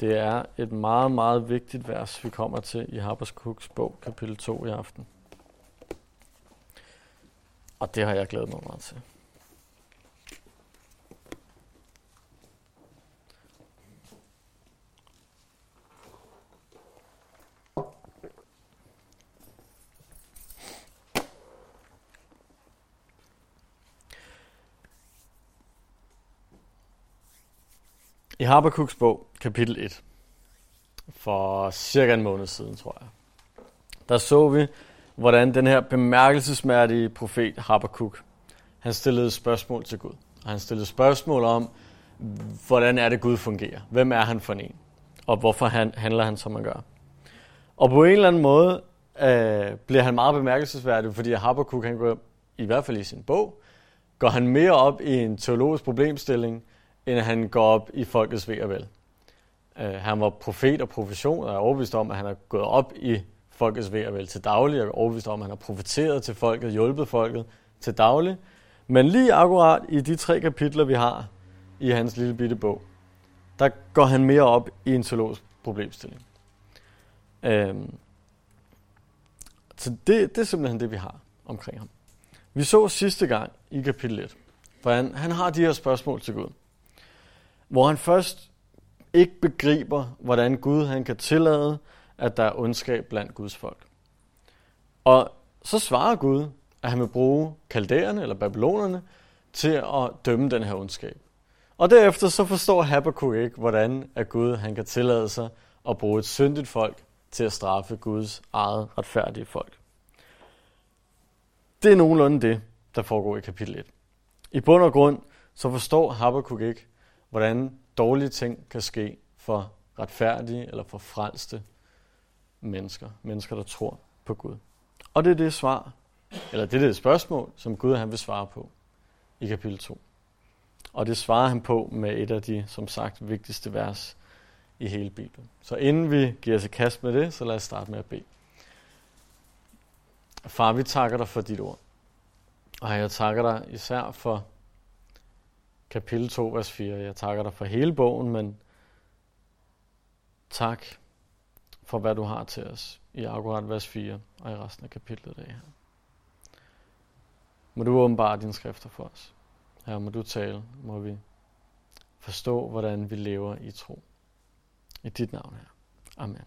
Det er et meget, meget vigtigt vers, vi kommer til i Habakkuk's bog, kapitel 2 i aften. Og det har jeg glædet mig meget til. I Habakkuk's bog, kapitel 1, for cirka en måned siden, tror jeg, der så vi, hvordan den her bemærkelsesmærdige profet Habakkuk, han stillede spørgsmål til Gud. Og han stillede spørgsmål om, hvordan er det Gud fungerer? Hvem er han for en? Og hvorfor han, handler han, som han gør? Og på en eller anden måde øh, bliver han meget bemærkelsesværdig, fordi Habakkuk, han går, i hvert fald i sin bog, går han mere op i en teologisk problemstilling, end han går op i folkets ved og vel. Uh, han var profet og profession, og er overbevist om, at han er gået op i folkets ved og vel til daglig, og er overbevist om, at han har profeteret til folket, hjulpet folket til daglig. Men lige akkurat i de tre kapitler, vi har i hans lille bitte bog, der går han mere op i en teologisk problemstilling. Øhm, så det, det er simpelthen det, vi har omkring ham. Vi så sidste gang i kapitel 1, hvordan han har de her spørgsmål til Gud hvor han først ikke begriber, hvordan Gud han kan tillade, at der er ondskab blandt Guds folk. Og så svarer Gud, at han vil bruge kaldæerne eller babylonerne til at dømme den her ondskab. Og derefter så forstår Habakkuk ikke, hvordan at Gud han kan tillade sig at bruge et syndigt folk til at straffe Guds eget retfærdige folk. Det er nogenlunde det, der foregår i kapitel 1. I bund og grund så forstår Habakkuk ikke, hvordan dårlige ting kan ske for retfærdige eller for frelste mennesker. Mennesker, der tror på Gud. Og det er det svar, eller det er det spørgsmål, som Gud han vil svare på i kapitel 2. Og det svarer han på med et af de, som sagt, vigtigste vers i hele Bibelen. Så inden vi giver os i kast med det, så lad os starte med at bede. Far, vi takker dig for dit ord. Og jeg takker dig især for kapitel 2, vers 4. Jeg takker dig for hele bogen, men tak for, hvad du har til os i akkurat vers 4 og i resten af kapitlet i dag. Må du åbenbare dine skrifter for os. Her må du tale, må vi forstå, hvordan vi lever i tro. I dit navn her. Amen.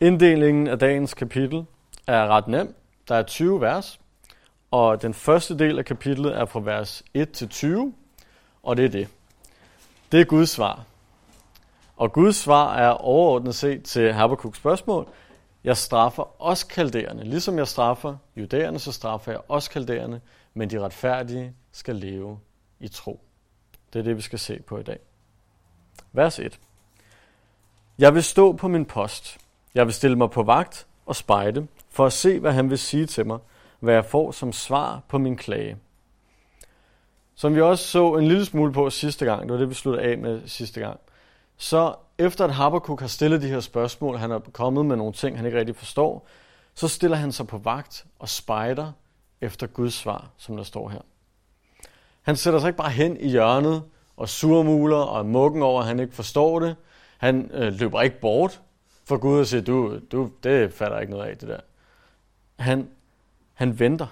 Inddelingen af dagens kapitel er ret nem. Der er 20 vers, og den første del af kapitlet er fra vers 1 til 20, og det er det. Det er Guds svar. Og Guds svar er overordnet set til Habakkuk's spørgsmål. Jeg straffer også kalderne. Ligesom jeg straffer judæerne, så straffer jeg også kalderne, men de retfærdige skal leve i tro. Det er det, vi skal se på i dag. Vers 1. Jeg vil stå på min post. Jeg vil stille mig på vagt og spejde, for at se, hvad han vil sige til mig – hvad jeg får som svar på min klage. Som vi også så en lille smule på sidste gang, det var det, vi sluttede af med sidste gang, så efter at Habakkuk har stillet de her spørgsmål, han er kommet med nogle ting, han ikke rigtig forstår, så stiller han sig på vagt og spejder efter Guds svar, som der står her. Han sætter sig ikke bare hen i hjørnet og surmuler og er mukken over, at han ikke forstår det. Han øh, løber ikke bort for Gud og siger, du, du, det fatter ikke noget af det der. Han han venter.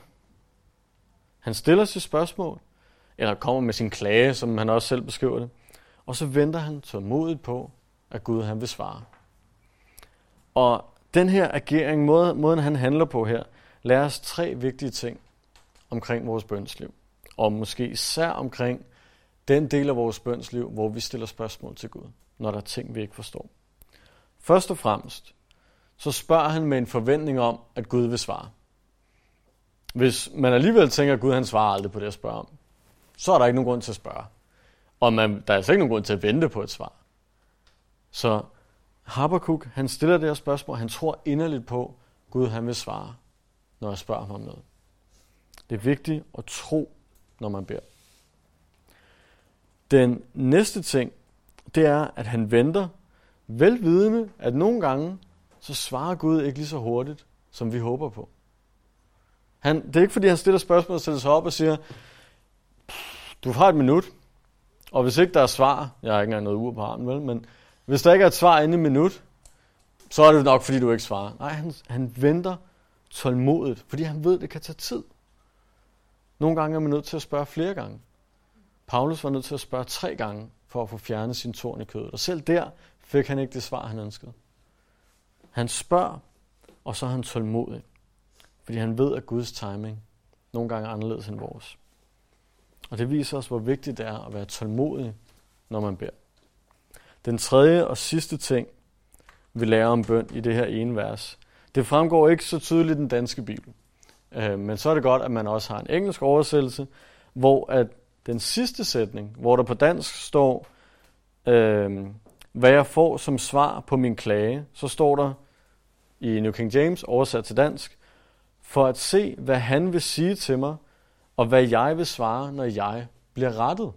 Han stiller sit spørgsmål, eller kommer med sin klage, som han også selv beskriver det, og så venter han tålmodigt på, at Gud han vil svare. Og den her agering, måden, måden han handler på her, lærer os tre vigtige ting omkring vores bønsliv. Og måske især omkring den del af vores bønsliv, hvor vi stiller spørgsmål til Gud, når der er ting, vi ikke forstår. Først og fremmest, så spørger han med en forventning om, at Gud vil svare. Hvis man alligevel tænker, at Gud han svarer aldrig på det, jeg spørger om, så er der ikke nogen grund til at spørge. Og man, der er altså ikke nogen grund til at vente på et svar. Så Habakkuk, han stiller det her spørgsmål, han tror inderligt på, at Gud han vil svare, når jeg spørger ham om noget. Det er vigtigt at tro, når man beder. Den næste ting, det er, at han venter, velvidende, at nogle gange, så svarer Gud ikke lige så hurtigt, som vi håber på. Han, det er ikke fordi, han stiller spørgsmål og sætter sig op og siger, du har et minut, Og hvis ikke der er svar, jeg har ikke engang noget ur på armen, vel, men hvis der ikke er et svar inden i minut, så er det nok, fordi du ikke svarer. Nej, han, han venter tålmodigt, fordi han ved, det kan tage tid. Nogle gange er man nødt til at spørge flere gange. Paulus var nødt til at spørge tre gange for at få fjernet sin torn i kødet. Og selv der fik han ikke det svar, han ønskede. Han spørger, og så er han tålmodig. Fordi han ved, at Guds timing nogle gange er anderledes end vores. Og det viser os, hvor vigtigt det er at være tålmodig, når man beder. Den tredje og sidste ting, vi lærer om bøn i det her ene vers, det fremgår ikke så tydeligt i den danske bibel. Øh, men så er det godt, at man også har en engelsk oversættelse, hvor at den sidste sætning, hvor der på dansk står, øh, hvad jeg får som svar på min klage, så står der i New King James, oversat til dansk, for at se, hvad han vil sige til mig, og hvad jeg vil svare, når jeg bliver rettet.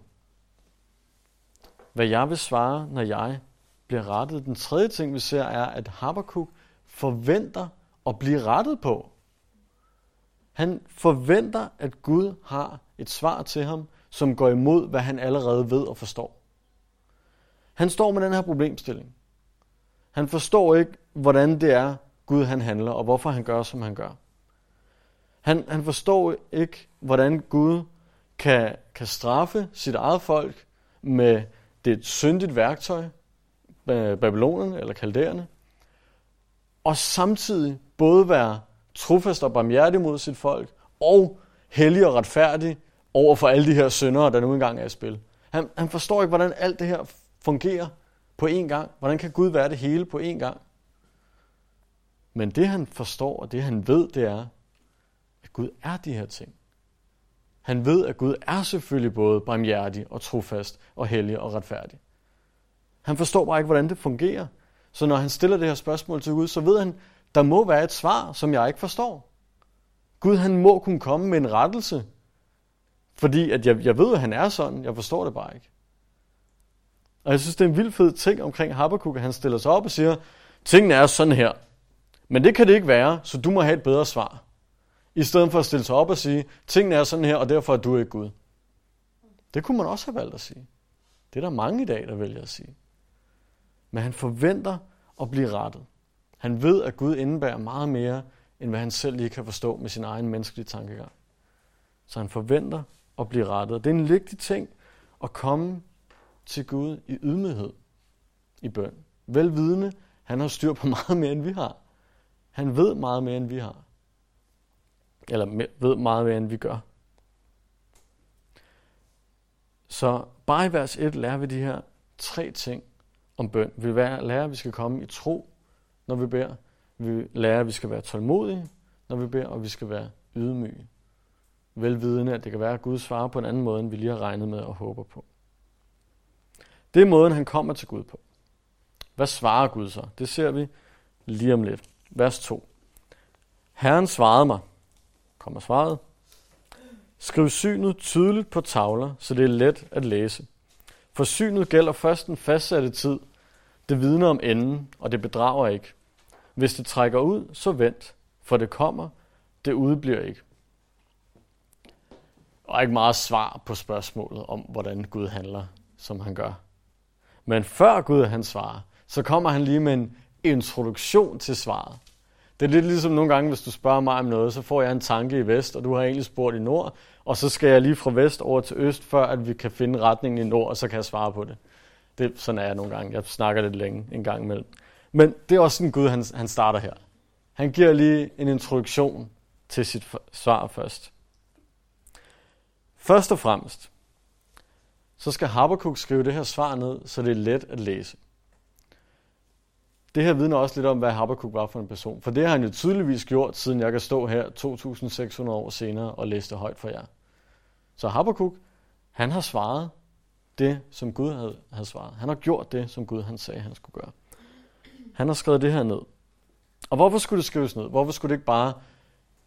Hvad jeg vil svare, når jeg bliver rettet. Den tredje ting, vi ser, er, at Habakkuk forventer at blive rettet på. Han forventer, at Gud har et svar til ham, som går imod, hvad han allerede ved og forstår. Han står med den her problemstilling. Han forstår ikke, hvordan det er, Gud han handler, og hvorfor han gør, som han gør. Han, han forstår ikke, hvordan Gud kan, kan straffe sit eget folk med det syndigt værktøj, Babylonerne eller kaldererne, og samtidig både være trofast og barmhjertig mod sit folk, og hellig og retfærdig over for alle de her syndere, der nu engang er i spil. Han, han forstår ikke, hvordan alt det her fungerer på én gang. Hvordan kan Gud være det hele på én gang? Men det han forstår, og det han ved, det er, at Gud er de her ting. Han ved, at Gud er selvfølgelig både barmhjertig og trofast og hellig og retfærdig. Han forstår bare ikke, hvordan det fungerer. Så når han stiller det her spørgsmål til Gud, så ved han, der må være et svar, som jeg ikke forstår. Gud, han må kunne komme med en rettelse. Fordi at jeg, jeg ved, at han er sådan, jeg forstår det bare ikke. Og jeg synes, det er en vild fed ting omkring Habakkuk, at han stiller sig op og siger, tingene er sådan her. Men det kan det ikke være, så du må have et bedre svar. I stedet for at stille sig op og sige, tingene er sådan her, og derfor er du ikke Gud. Det kunne man også have valgt at sige. Det er der mange i dag, der vælger at sige. Men han forventer at blive rettet. Han ved, at Gud indebærer meget mere, end hvad han selv lige kan forstå med sin egen menneskelige tankegang. Så han forventer at blive rettet. Det er en vigtig ting at komme til Gud i ydmyghed i bøn. Velvidende, han har styr på meget mere, end vi har. Han ved meget mere, end vi har. Eller ved meget mere, end vi gør. Så bare i vers 1 lærer vi de her tre ting om bøn. Vi lærer, at vi skal komme i tro, når vi beder. Vi lærer, at vi skal være tålmodige, når vi beder, og vi skal være ydmyge. Velvidende, at det kan være, at Gud svarer på en anden måde, end vi lige har regnet med og håber på. Det er måden, han kommer til Gud på. Hvad svarer Gud så? Det ser vi lige om lidt. Vers 2. Herren svarede mig, kommer svaret, Skriv synet tydeligt på tavler, så det er let at læse. For synet gælder først en fastsatte tid. Det vidner om enden, og det bedrager ikke. Hvis det trækker ud, så vent, for det kommer, det udbliver ikke. Og ikke meget svar på spørgsmålet om, hvordan Gud handler, som han gør. Men før Gud han svarer, så kommer han lige med en introduktion til svaret. Det er lidt ligesom nogle gange, hvis du spørger mig om noget, så får jeg en tanke i vest, og du har egentlig spurgt i nord, og så skal jeg lige fra vest over til øst, før at vi kan finde retningen i nord, og så kan jeg svare på det. det sådan er jeg nogle gange. Jeg snakker lidt længe en gang imellem. Men det er også sådan Gud, han, han starter her. Han giver lige en introduktion til sit svar først. Først og fremmest, så skal Habakkuk skrive det her svar ned, så det er let at læse. Det her vidner også lidt om, hvad Habakkuk var for en person. For det har han jo tydeligvis gjort, siden jeg kan stå her 2.600 år senere og læse det højt for jer. Så Habakkuk, han har svaret det, som Gud havde, havde svaret. Han har gjort det, som Gud han sagde, han skulle gøre. Han har skrevet det her ned. Og hvorfor skulle det skrives ned? Hvorfor skulle det ikke bare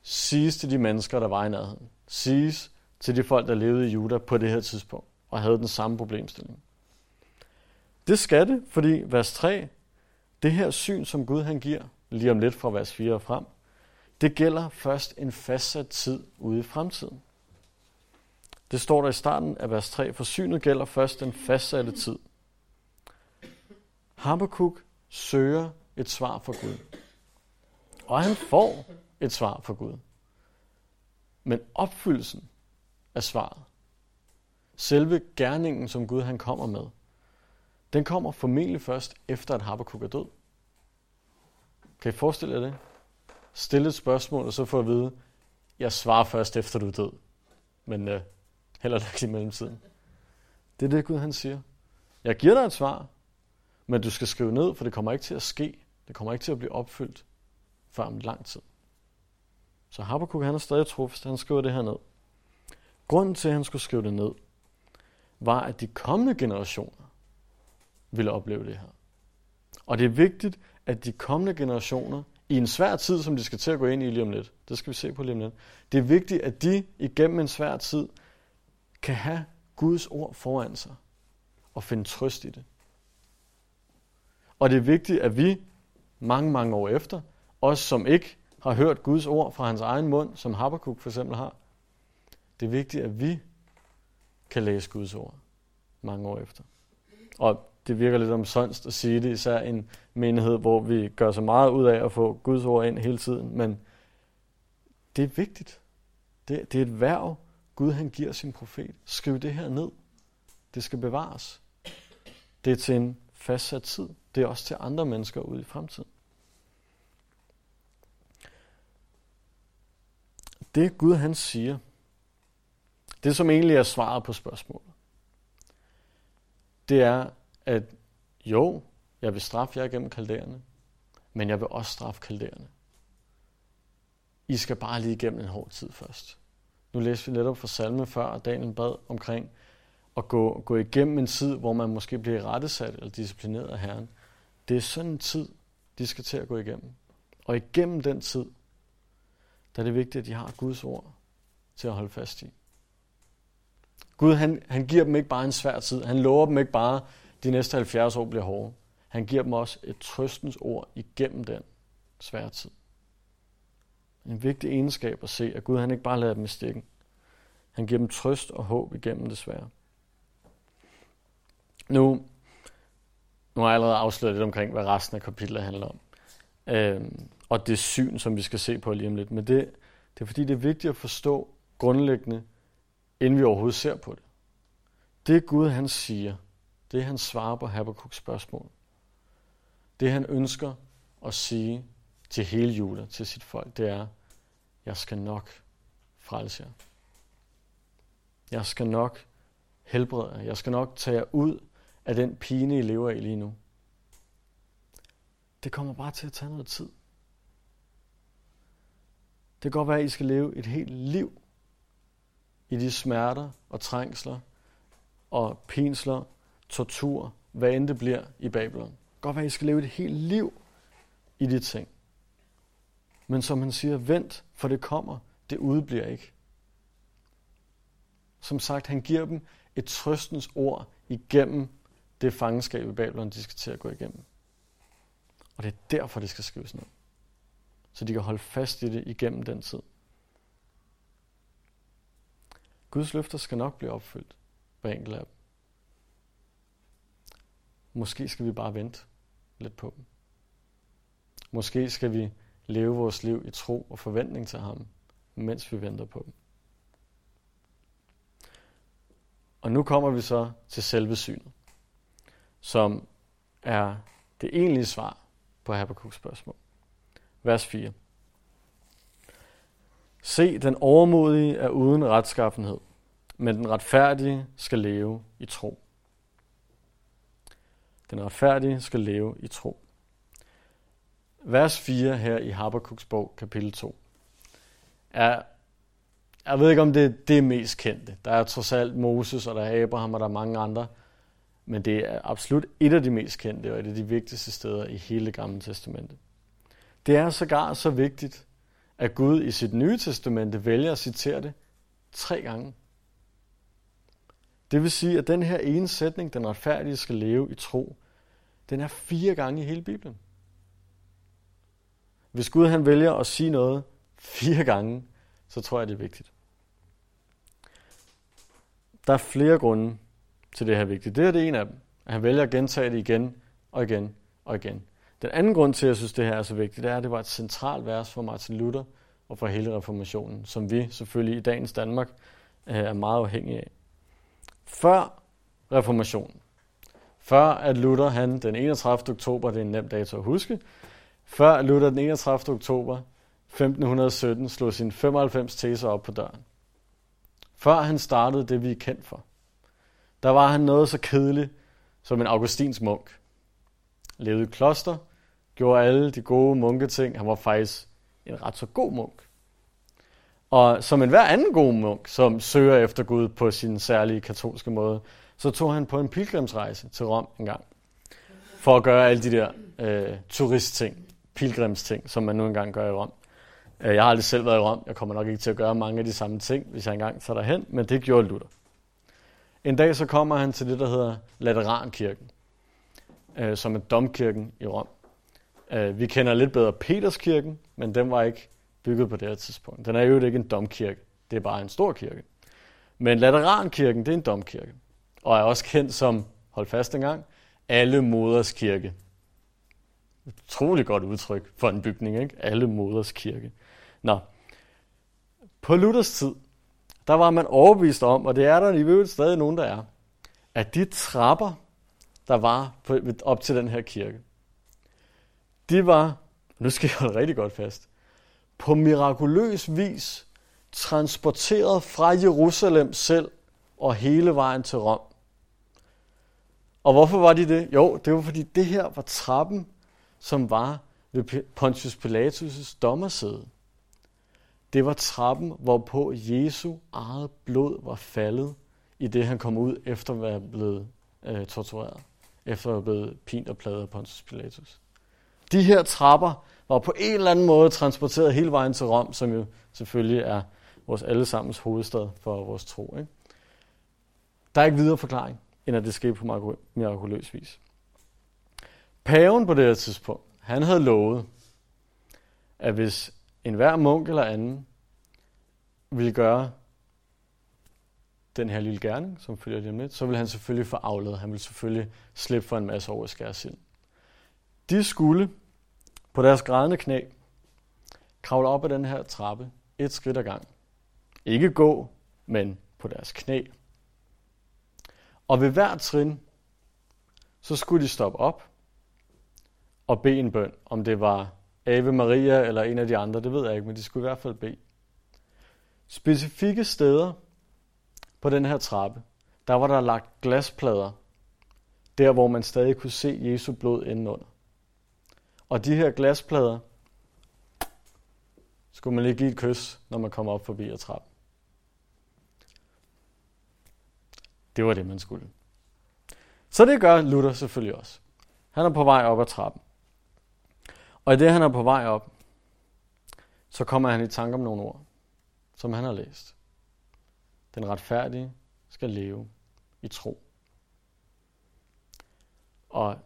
siges til de mennesker, der var i nærheden? Siges til de folk, der levede i Juda på det her tidspunkt og havde den samme problemstilling. Det skal det, fordi vers 3, det her syn, som Gud han giver, lige om lidt fra vers 4 og frem, det gælder først en fastsat tid ude i fremtiden. Det står der i starten af vers 3. for synet gælder først den fastsatte tid. Habakkuk søger et svar fra Gud. Og han får et svar fra Gud. Men opfyldelsen af svaret, selve gerningen, som Gud han kommer med, den kommer formentlig først efter, at Habakkuk er død. Kan I forestille jer det? Stille et spørgsmål, og så få at vide, jeg svarer først efter du er død. Men øh, heller ikke i mellemtiden. Det er det, Gud han siger. Jeg giver dig et svar, men du skal skrive ned, for det kommer ikke til at ske. Det kommer ikke til at blive opfyldt før om lang tid. Så Habakkuk han er stadig trofast, han skriver det her ned. Grunden til, at han skulle skrive det ned, var, at de kommende generationer ville opleve det her. Og det er vigtigt, at de kommende generationer, i en svær tid, som de skal til at gå ind i lige om lidt, det skal vi se på lige om lidt, det er vigtigt, at de igennem en svær tid kan have Guds ord foran sig og finde trøst i det. Og det er vigtigt, at vi mange, mange år efter, os som ikke har hørt Guds ord fra hans egen mund, som Habakkuk for eksempel har, det er vigtigt, at vi kan læse Guds ord mange år efter. Og det virker lidt omsonst at sige det, især en menighed, hvor vi gør så meget ud af at få Guds ord ind hele tiden, men det er vigtigt. Det, det er et værv, Gud han giver sin profet. Skriv det her ned. Det skal bevares. Det er til en fastsat tid. Det er også til andre mennesker ude i fremtiden. Det Gud han siger, det som egentlig er svaret på spørgsmålet, det er, at jo, jeg vil straffe jer gennem kalderne, men jeg vil også straffe kalderne. I skal bare lige igennem en hård tid først. Nu læste vi netop fra salme før, og Daniel bad omkring at gå, gå igennem en tid, hvor man måske bliver rettesat eller disciplineret af Herren. Det er sådan en tid, de skal til at gå igennem. Og igennem den tid, der er det vigtigt, at de har Guds ord til at holde fast i. Gud, han, han giver dem ikke bare en svær tid. Han lover dem ikke bare, de næste 70 år bliver hårde. Han giver dem også et trøstens ord igennem den svære tid. En vigtig egenskab at se, at Gud han ikke bare lader dem i stikken. Han giver dem trøst og håb igennem det svære. Nu, nu har jeg allerede afsløret lidt omkring, hvad resten af kapitlet handler om. Øhm, og det syn, som vi skal se på lige om lidt. Men det, det er fordi, det er vigtigt at forstå grundlæggende, inden vi overhovedet ser på det. Det Gud han siger, det han svarer på Habakkuk's spørgsmål, det han ønsker at sige til hele Juda, til sit folk, det er, jeg skal nok frelse jer. Jeg skal nok helbrede jer. Jeg skal nok tage jer ud af den pine, I lever i lige nu. Det kommer bare til at tage noget tid. Det kan godt være, at I skal leve et helt liv i de smerter og trængsler og pinsler, tortur, hvad end det bliver i Babylon. Godt være, I skal leve et helt liv i de ting. Men som han siger, vent, for det kommer, det udbliver ikke. Som sagt, han giver dem et trøstens ord igennem det fangenskab i Babylon, de skal til at gå igennem. Og det er derfor, det skal skrives ned. Så de kan holde fast i det igennem den tid. Guds løfter skal nok blive opfyldt på enkelt af dem. Måske skal vi bare vente lidt på dem. Måske skal vi leve vores liv i tro og forventning til ham, mens vi venter på dem. Og nu kommer vi så til selve synet, som er det egentlige svar på Habakkuk's spørgsmål. Vers 4. Se, den overmodige er uden retskaffenhed, men den retfærdige skal leve i tro. Den retfærdige skal leve i tro. Vers 4 her i Habakkuk's bog, kapitel 2, er, jeg ved ikke om det er det mest kendte. Der er trods alt Moses, og der er Abraham, og der er mange andre. Men det er absolut et af de mest kendte, og et af de vigtigste steder i hele det gamle testamente. Det er sågar så vigtigt, at Gud i sit nye testamente vælger at citere det tre gange. Det vil sige, at den her ene sætning, den retfærdige skal leve i tro, den er fire gange i hele Bibelen. Hvis Gud han vælger at sige noget fire gange, så tror jeg, det er vigtigt. der er flere grunde til det her vigtigt. Det er det ene af dem. At han vælger at gentage det igen og igen og igen. Den anden grund til, at jeg synes, det her er så vigtigt, det er, at det var et centralt vers for Martin Luther og for hele reformationen, som vi selvfølgelig i dagens Danmark øh, er meget afhængige af. Før reformationen, før at Luther han den 31. oktober, det er en nem dato at huske, før Luther den 31. oktober 1517 slog sin 95 teser op på døren. Før han startede det, vi er kendt for, der var han noget så kedeligt som en augustins munk. Levede i kloster, gjorde alle de gode munketing. Han var faktisk en ret så god munk. Og som en hver anden god munk, som søger efter Gud på sin særlige katolske måde, så tog han på en pilgrimsrejse til Rom en gang. For at gøre alle de der øh, turistting, pilgrimsting, som man nu engang gør i Rom. Øh, jeg har aldrig selv været i Rom. Jeg kommer nok ikke til at gøre mange af de samme ting, hvis jeg engang tager derhen, men det gjorde Luther. En dag så kommer han til det, der hedder Laterankirken, øh, som er domkirken i Rom. Øh, vi kender lidt bedre Peterskirken, men den var ikke bygget på det her tidspunkt. Den er jo ikke en domkirke, det er bare en stor kirke. Men Laterankirken, det er en domkirke, og er også kendt som, hold fast engang, alle moders kirke. Utrolig godt udtryk for en bygning, ikke? Alle moders kirke. Nå, på Luthers tid, der var man overbevist om, og det er der i øvrigt stadig nogen, der er, at de trapper, der var op til den her kirke, de var, nu skal jeg holde rigtig godt fast, på mirakuløs vis transporteret fra Jerusalem selv og hele vejen til Rom. Og hvorfor var de det? Jo, det var fordi det her var trappen, som var ved Pontius Pilatus' dommersæde. Det var trappen, hvorpå Jesu eget blod var faldet, i det han kom ud efter at være blevet øh, tortureret. Efter at være blevet pint og pladet af Pontius Pilatus. De her trapper var på en eller anden måde transporteret hele vejen til Rom, som jo selvfølgelig er vores allesammens hovedstad for vores tro. Ikke? Der er ikke videre forklaring, end at det skete på mirakuløs vis. Paven på det her tidspunkt, han havde lovet, at hvis enhver munk eller anden ville gøre den her lille gerning, som følger lige med, så vil han selvfølgelig få afledet. Han vil selvfølgelig slippe for en masse overskærsild. De skulle på deres grædende knæ kravle op ad den her trappe et skridt ad gang. Ikke gå, men på deres knæ. Og ved hver trin, så skulle de stoppe op og bede en bøn. Om det var Ave Maria eller en af de andre, det ved jeg ikke, men de skulle i hvert fald bede. Specifikke steder på den her trappe, der var der lagt glasplader, der hvor man stadig kunne se Jesu blod indenunder. Og de her glasplader skulle man lige give et kys, når man kommer op forbi ad trappen. Det var det, man skulle. Så det gør Luther selvfølgelig også. Han er på vej op ad trappen. Og i det, han er på vej op, så kommer han i tanke om nogle ord, som han har læst. Den retfærdige skal leve i tro. Og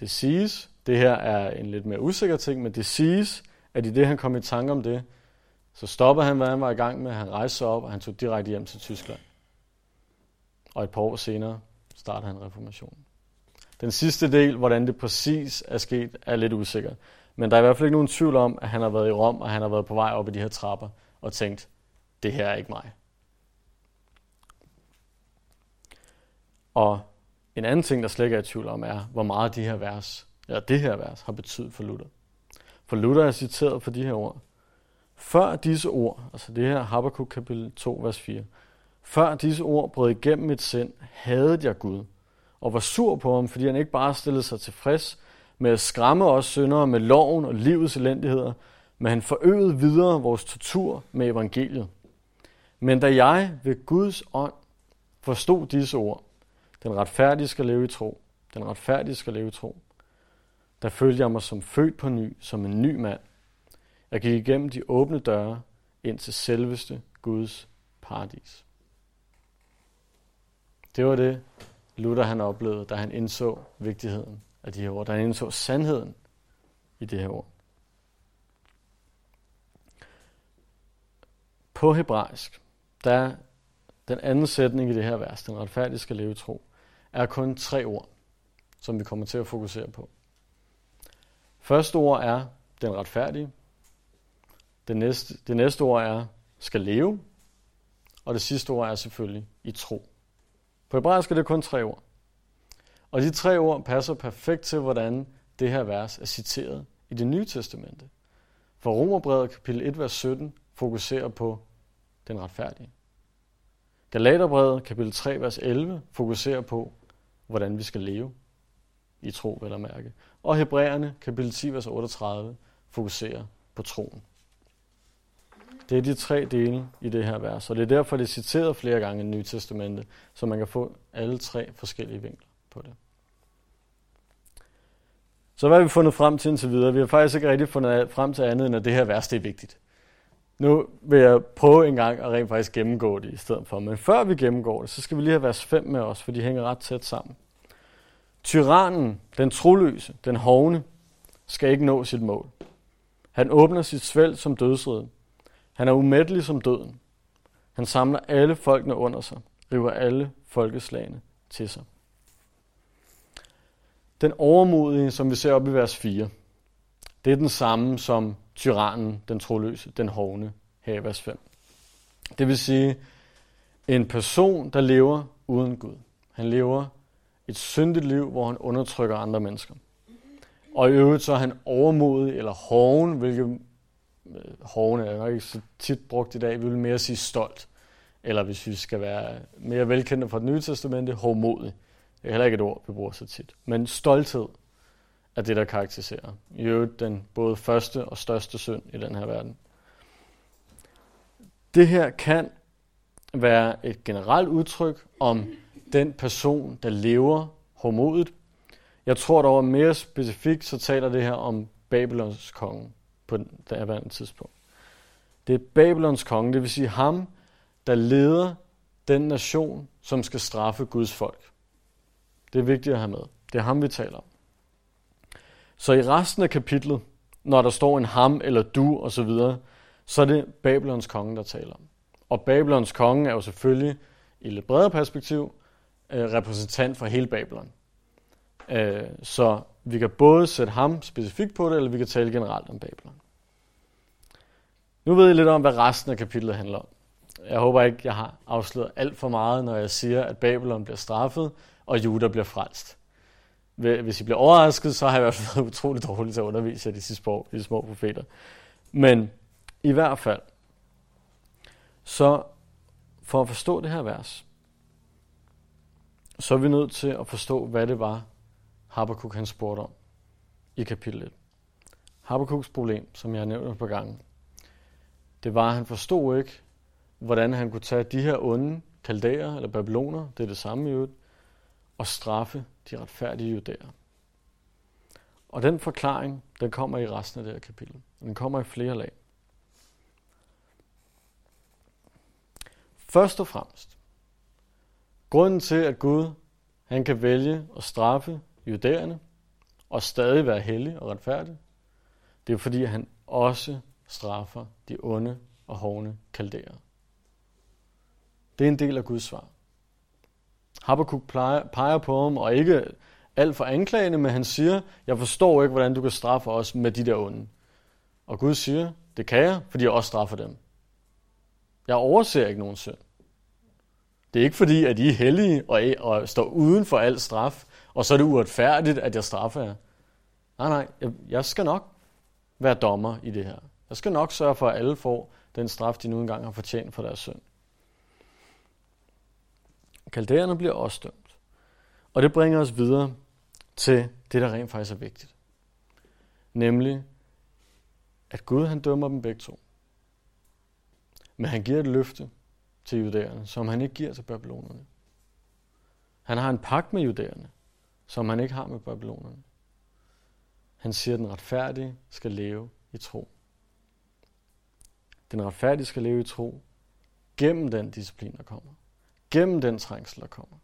det siges, det her er en lidt mere usikker ting, men det siges, at i det, han kom i tanke om det, så stopper han, hvad han var i gang med. Han rejste sig op, og han tog direkte hjem til Tyskland. Og et par år senere starter han reformationen. Den sidste del, hvordan det præcis er sket, er lidt usikker. Men der er i hvert fald ikke nogen tvivl om, at han har været i Rom, og han har været på vej op i de her trapper, og tænkt, det her er ikke mig. Og en anden ting, der slet ikke er i tvivl om, er, hvor meget de her vers, ja, det her vers har betydet for Luther. For Luther er citeret for de her ord. Før disse ord, altså det her Habakkuk kapitel 2, vers 4, før disse ord brød igennem mit sind, havde jeg Gud, og var sur på ham, fordi han ikke bare stillede sig tilfreds med at skræmme os syndere med loven og livets elendigheder, men han forøgede videre vores tortur med evangeliet. Men da jeg ved Guds ånd forstod disse ord, den retfærdige skal leve i tro, den retfærdige skal leve i tro, der følte jeg mig som født på ny, som en ny mand. Jeg gik igennem de åbne døre ind til selveste Guds paradis. Det var det, Luther han oplevede, da han indså vigtigheden af de her ord, da han indså sandheden i det her ord. På hebraisk, der Den anden sætning i det her vers, den retfærdige skal leve i tro, er kun tre ord, som vi kommer til at fokusere på. Første ord er den retfærdige. Det næste, det næste ord er skal leve. Og det sidste ord er selvfølgelig i tro. På hebraisk er det kun tre ord. Og de tre ord passer perfekt til, hvordan det her vers er citeret i det nye testamente. For Romerbrevet kapitel 1, vers 17 fokuserer på den retfærdige. Galaterbrevet kapitel 3, vers 11 fokuserer på, hvordan vi skal leve i tro, vel at mærke. Og Hebræerne kapitel 10, vers 38 fokuserer på troen. Det er de tre dele i det her vers, og det er derfor, det er citeret flere gange i Nye Testamente, så man kan få alle tre forskellige vinkler på det. Så hvad har vi fundet frem til indtil videre? Vi har faktisk ikke rigtig fundet frem til andet, end at det her vers det er vigtigt. Nu vil jeg prøve en gang at rent faktisk gennemgå det i stedet for. Men før vi gennemgår det, så skal vi lige have vers 5 med os, for de hænger ret tæt sammen. Tyrannen, den troløse, den hovne, skal ikke nå sit mål. Han åbner sit svæld som dødsriden. Han er umættelig som døden. Han samler alle folkene under sig, river alle folkeslagene til sig. Den overmodige, som vi ser op i vers 4, det er den samme som tyrannen, den troløse, den hovne, her i vers 5. Det vil sige, en person, der lever uden Gud. Han lever et syndigt liv, hvor han undertrykker andre mennesker. Og i øvrigt så er han overmodig eller hoven, hvilket øh, er nok ikke så tit brugt i dag, vi vil mere sige stolt. Eller hvis vi skal være mere velkendte fra det nye testamente, hårdmodig. Det er heller ikke et ord, vi bruger så tit. Men stolthed er det, der karakteriserer. I øvrigt den både første og største synd i den her verden. Det her kan være et generelt udtryk om den person, der lever hårdmodigt. Jeg tror dog, at mere specifikt, så taler det her om Babylons konge på det her tidspunkt. Det er Babylons konge, det vil sige ham, der leder den nation, som skal straffe Guds folk. Det er vigtigt at have med. Det er ham, vi taler om. Så i resten af kapitlet, når der står en ham eller du osv., så, videre, så er det Babylons konge, der taler om. Og Babylons konge er jo selvfølgelig i lidt bredere perspektiv øh, repræsentant for hele Babylon. Øh, så vi kan både sætte ham specifikt på det, eller vi kan tale generelt om Babylon. Nu ved I lidt om, hvad resten af kapitlet handler om. Jeg håber ikke, jeg har afsløret alt for meget, når jeg siger, at Babylon bliver straffet, og Juda bliver frelst. Hvis I bliver overrasket, så har jeg i hvert fald været utrolig dårlig til at undervise jer de sidste år, de små profeter. Men i hvert fald, så for at forstå det her vers, så er vi nødt til at forstå, hvad det var, Habakkuk han spurgte om i kapitel 1. Habakkuk's problem, som jeg har nævnt på gangen, det var, at han forstod ikke, hvordan han kunne tage de her onde kaldærer eller babyloner, det er det samme i øvrigt, og straffe de retfærdige judæer. Og den forklaring, den kommer i resten af det her kapitel. Den kommer i flere lag. Først og fremmest, grunden til, at Gud han kan vælge at straffe judæerne og stadig være hellig og retfærdig, det er fordi, han også straffer de onde og hovne kaldærer. Det er en del af Guds svar. Habakkuk peger på ham, og ikke alt for anklagende, men han siger, jeg forstår ikke, hvordan du kan straffe os med de der onde. Og Gud siger, det kan jeg, fordi jeg også straffer dem. Jeg overser ikke nogen synd. Det er ikke fordi, at I er hellige og, og står uden for al straf, og så er det uretfærdigt, at jeg straffer jer. Nej, nej, jeg, jeg skal nok være dommer i det her. Jeg skal nok sørge for, at alle får den straf, de nu engang har fortjent for deres synd. Kaldererne bliver også dømt. Og det bringer os videre til det, der rent faktisk er vigtigt. Nemlig, at Gud han dømmer dem begge to. Men han giver et løfte til judæerne, som han ikke giver til babylonerne. Han har en pagt med judæerne, som han ikke har med babylonerne. Han siger, at den retfærdige skal leve i tro. Den retfærdige skal leve i tro gennem den disciplin, der kommer. Gennem den trængsel, der kommer.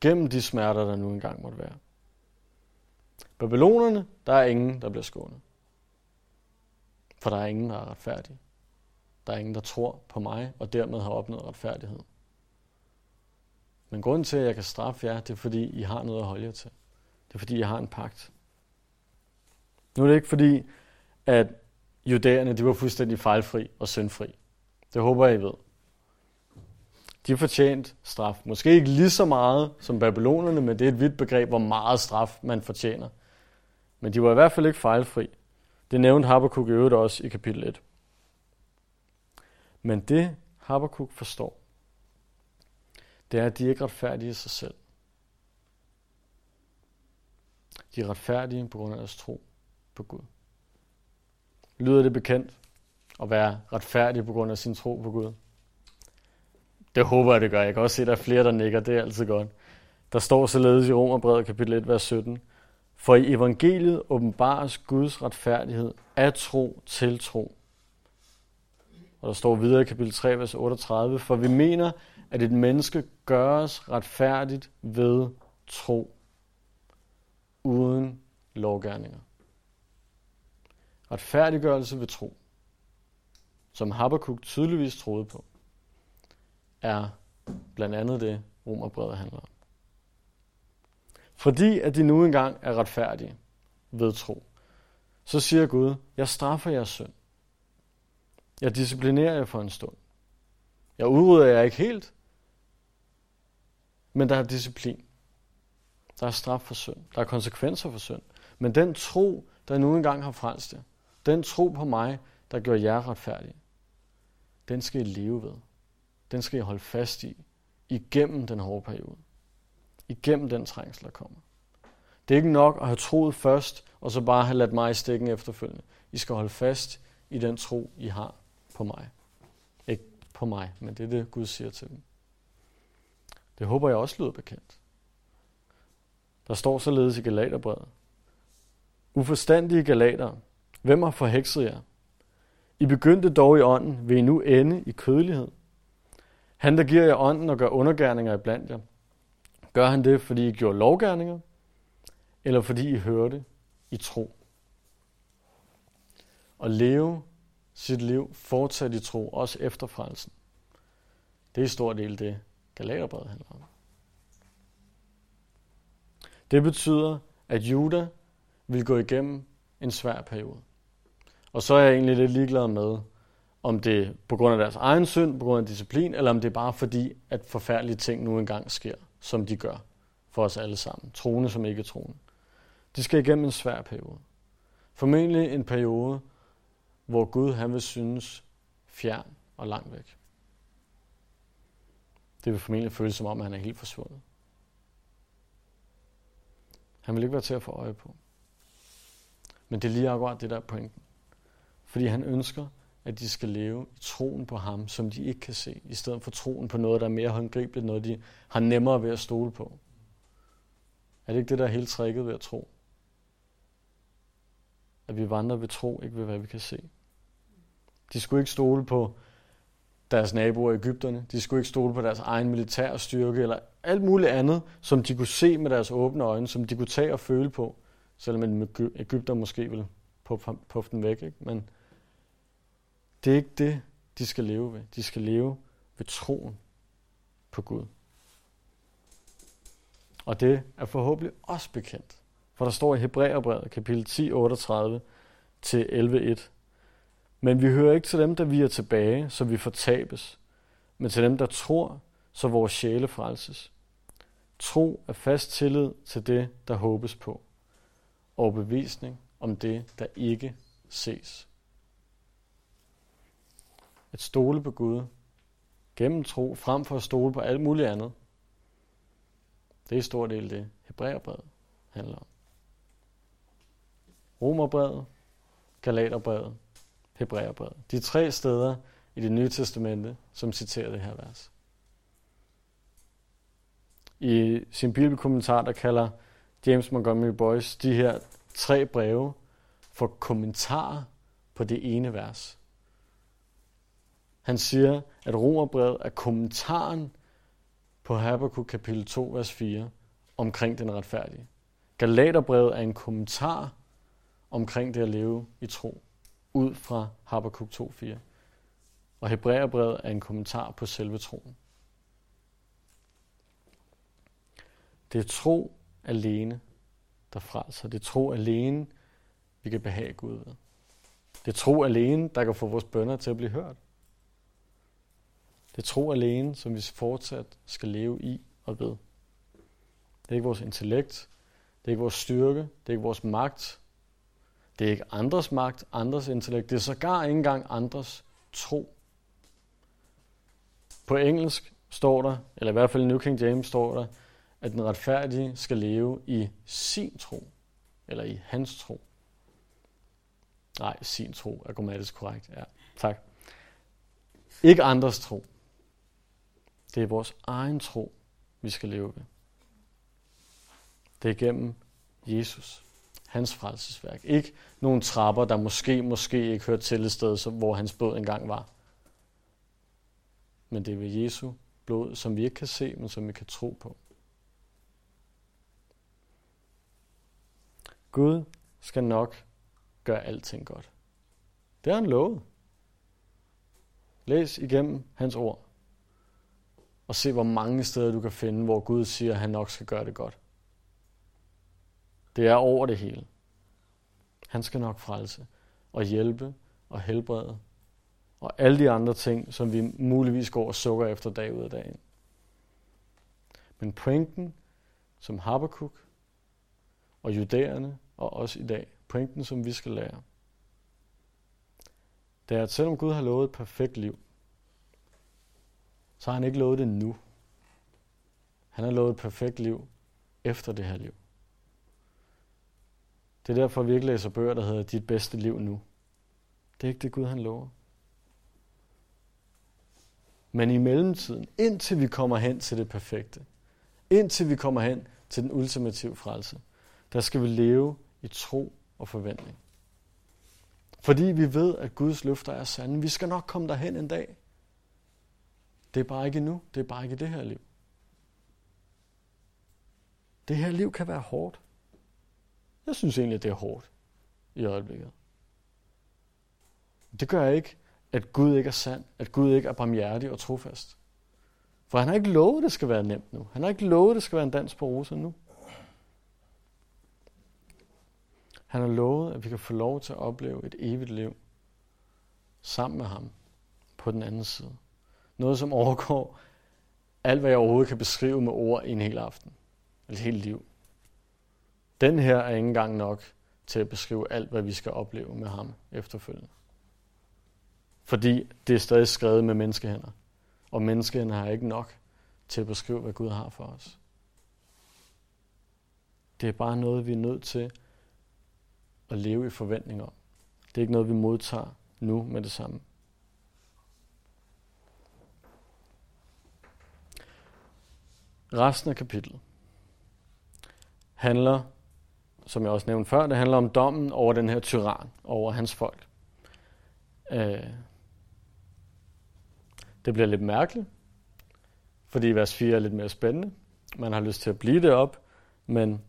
Gennem de smerter, der nu engang måtte være. Babylonerne, der er ingen, der bliver skånet. For der er ingen, der er retfærdig. Der er ingen, der tror på mig, og dermed har opnået retfærdighed. Men grunden til, at jeg kan straffe jer, det er, fordi I har noget at holde jer til. Det er, fordi I har en pagt. Nu er det ikke fordi, at judæerne de var fuldstændig fejlfri og syndfri. Det håber jeg, I ved. De fortjent straf. Måske ikke lige så meget som babylonerne, men det er et vidt begreb, hvor meget straf man fortjener. Men de var i hvert fald ikke fejlfri. Det nævnte Habakkuk i øvrigt også i kapitel 1. Men det Habakkuk forstår, det er, at de ikke er retfærdige i sig selv. De er retfærdige på grund af deres tro på Gud. Lyder det bekendt at være retfærdig på grund af sin tro på Gud? Det håber jeg, det gør. Jeg kan også se, at der er flere, der nikker. Det er altid godt. Der står således i Romerbrevet kapitel 1, vers 17. For i evangeliet åbenbares Guds retfærdighed af tro til tro. Og der står videre i kapitel 3, vers 38. For vi mener, at et menneske gøres retfærdigt ved tro, uden lovgærninger. Retfærdiggørelse ved tro, som Habakkuk tydeligvis troede på, er blandt andet det, Romerbrevet handler om. Fordi at de nu engang er retfærdige ved tro, så siger Gud, jeg straffer jeres synd. Jeg disciplinerer jer for en stund. Jeg udrydder jer ikke helt, men der er disciplin. Der er straf for synd. Der er konsekvenser for synd. Men den tro, der nu engang har frelst jer, den tro på mig, der gør jer retfærdige, den skal I leve ved. Den skal I holde fast i, igennem den hårde periode. Igennem den trængsel, der kommer. Det er ikke nok at have troet først, og så bare have ladt mig i stikken efterfølgende. I skal holde fast i den tro, I har på mig. Ikke på mig, men det er det, Gud siger til dem. Det håber jeg også lyder bekendt. Der står således i Galaterbrevet. Uforstandige galater, hvem har forhekset jer? I begyndte dog i ånden, vil I nu ende i kødelighed. Han, der giver jer ånden og gør undergærninger iblandt jer, gør han det, fordi I gjorde lovgærninger, eller fordi I hørte i tro? Og leve sit liv fortsat i tro, også efter frelsen. Det er i stor del det, Galaterbrevet handler om. Det betyder, at Juda vil gå igennem en svær periode. Og så er jeg egentlig lidt ligeglad med, om det er på grund af deres egen synd, på grund af disciplin, eller om det er bare fordi, at forfærdelige ting nu engang sker, som de gør for os alle sammen. Troende som ikke troende. De skal igennem en svær periode. Formentlig en periode, hvor Gud han vil synes fjern og langt væk. Det vil formentlig føles som om, at han er helt forsvundet. Han vil ikke være til at få øje på. Men det er lige akkurat det, der er pointen. Fordi han ønsker, at de skal leve i troen på ham, som de ikke kan se, i stedet for troen på noget, der er mere håndgribeligt, noget de har nemmere ved at stole på. Er det ikke det, der er helt tricket ved at tro? At vi vandrer ved tro, ikke ved hvad vi kan se. De skulle ikke stole på deres naboer i Ægypterne. De skulle ikke stole på deres egen militære styrke eller alt muligt andet, som de kunne se med deres åbne øjne, som de kunne tage og føle på, selvom en Ægypter måske ville puffe den væk. Ikke? Men det er ikke det, de skal leve ved. De skal leve ved troen på Gud. Og det er forhåbentlig også bekendt. For der står i Hebræerbrevet, kapitel 10, 38 til 11.1. Men vi hører ikke til dem, der vi er tilbage, så vi fortabes, men til dem, der tror, så vores sjæle frelses. Tro er fast tillid til det, der håbes på, og bevisning om det, der ikke ses. At stole på Gud gennem tro, frem for at stole på alt muligt andet, det er i stor del det, Hebræerbrevet handler om. Romerbrevet, Galaterbrevet, Hebræerbrevet. De tre steder i det nye testamente, som citerer det her vers. I sin bibelkommentar, der kalder James Montgomery Boyce de her tre breve for kommentarer på det ene vers. Han siger, at Romerbrevet er kommentaren på Habakkuk kapitel 2, vers 4, omkring den retfærdige. Galaterbrevet er en kommentar omkring det at leve i tro ud fra Habakkuk 2.4. Og Hebræerbrevet er en kommentar på selve troen. Det er tro alene, der frelser. Det er tro alene, vi kan behage Gud ved. Det er tro alene, der kan få vores bønder til at blive hørt. Det er tro alene, som vi fortsat skal leve i og ved. Det er ikke vores intellekt, det er ikke vores styrke, det er ikke vores magt, det er ikke andres magt, andres intellekt, det er sågar ikke engang andres tro. På engelsk står der, eller i hvert fald i New King James står der, at den retfærdige skal leve i sin tro, eller i hans tro. Nej, sin tro er grammatisk korrekt. Ja, tak. Ikke andres tro. Det er vores egen tro, vi skal leve ved. Det er gennem Jesus, hans frelsesværk. Ikke nogle trapper, der måske, måske ikke hørte til et sted, hvor hans blod engang var. Men det er ved Jesu blod, som vi ikke kan se, men som vi kan tro på. Gud skal nok gøre alting godt. Det har han lovet. Læs igennem hans ord. Og se, hvor mange steder du kan finde, hvor Gud siger, at han nok skal gøre det godt. Det er over det hele. Han skal nok frelse og hjælpe og helbrede og alle de andre ting, som vi muligvis går og sukker efter dag ud af dagen. Men pointen, som Habakkuk og judæerne og os i dag, pointen, som vi skal lære, det er, at selvom Gud har lovet et perfekt liv, så har han ikke lovet det nu. Han har lovet et perfekt liv efter det her liv. Det er derfor, vi ikke læser bøger, der hedder Dit bedste liv nu. Det er ikke det Gud, han lover. Men i mellemtiden, indtil vi kommer hen til det perfekte, indtil vi kommer hen til den ultimative frelse, der skal vi leve i tro og forventning. Fordi vi ved, at Guds løfter er sande. Vi skal nok komme derhen en dag. Det er bare ikke nu. Det er bare ikke det her liv. Det her liv kan være hårdt. Jeg synes egentlig, at det er hårdt i øjeblikket. Det gør ikke, at Gud ikke er sand, at Gud ikke er barmhjertig og trofast. For han har ikke lovet, at det skal være nemt nu. Han har ikke lovet, at det skal være en dans på roser nu. Han har lovet, at vi kan få lov til at opleve et evigt liv sammen med ham på den anden side. Noget, som overgår alt, hvad jeg overhovedet kan beskrive med ord i en hel aften. Et helt liv. Den her er ikke engang nok til at beskrive alt, hvad vi skal opleve med ham efterfølgende. Fordi det er stadig skrevet med menneskehænder. Og menneskehænder har ikke nok til at beskrive, hvad Gud har for os. Det er bare noget, vi er nødt til at leve i forventning om. Det er ikke noget, vi modtager nu med det samme. Resten af kapitlet handler, som jeg også nævnte før, det handler om dommen over den her tyran, over hans folk. Øh, det bliver lidt mærkeligt, fordi vers 4 er lidt mere spændende. Man har lyst til at blive det op, men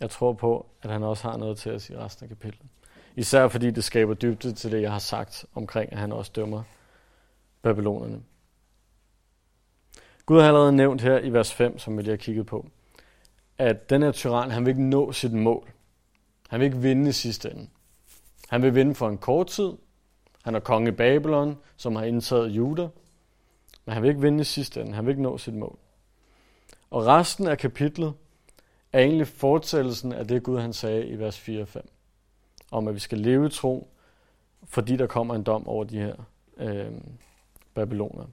jeg tror på, at han også har noget til at sige resten af kapitlet. Især fordi det skaber dybde til det, jeg har sagt omkring, at han også dømmer babylonerne. Gud har allerede nævnt her i vers 5, som vi lige har kigget på, at den her tyran, han vil ikke nå sit mål. Han vil ikke vinde i sidste ende. Han vil vinde for en kort tid. Han er konge i Babylon, som har indtaget Juda. Men han vil ikke vinde i sidste ende. Han vil ikke nå sit mål. Og resten af kapitlet er egentlig fortsættelsen af det, Gud han sagde i vers 4 og 5. Om at vi skal leve i tro, fordi der kommer en dom over de her øh, babyloner.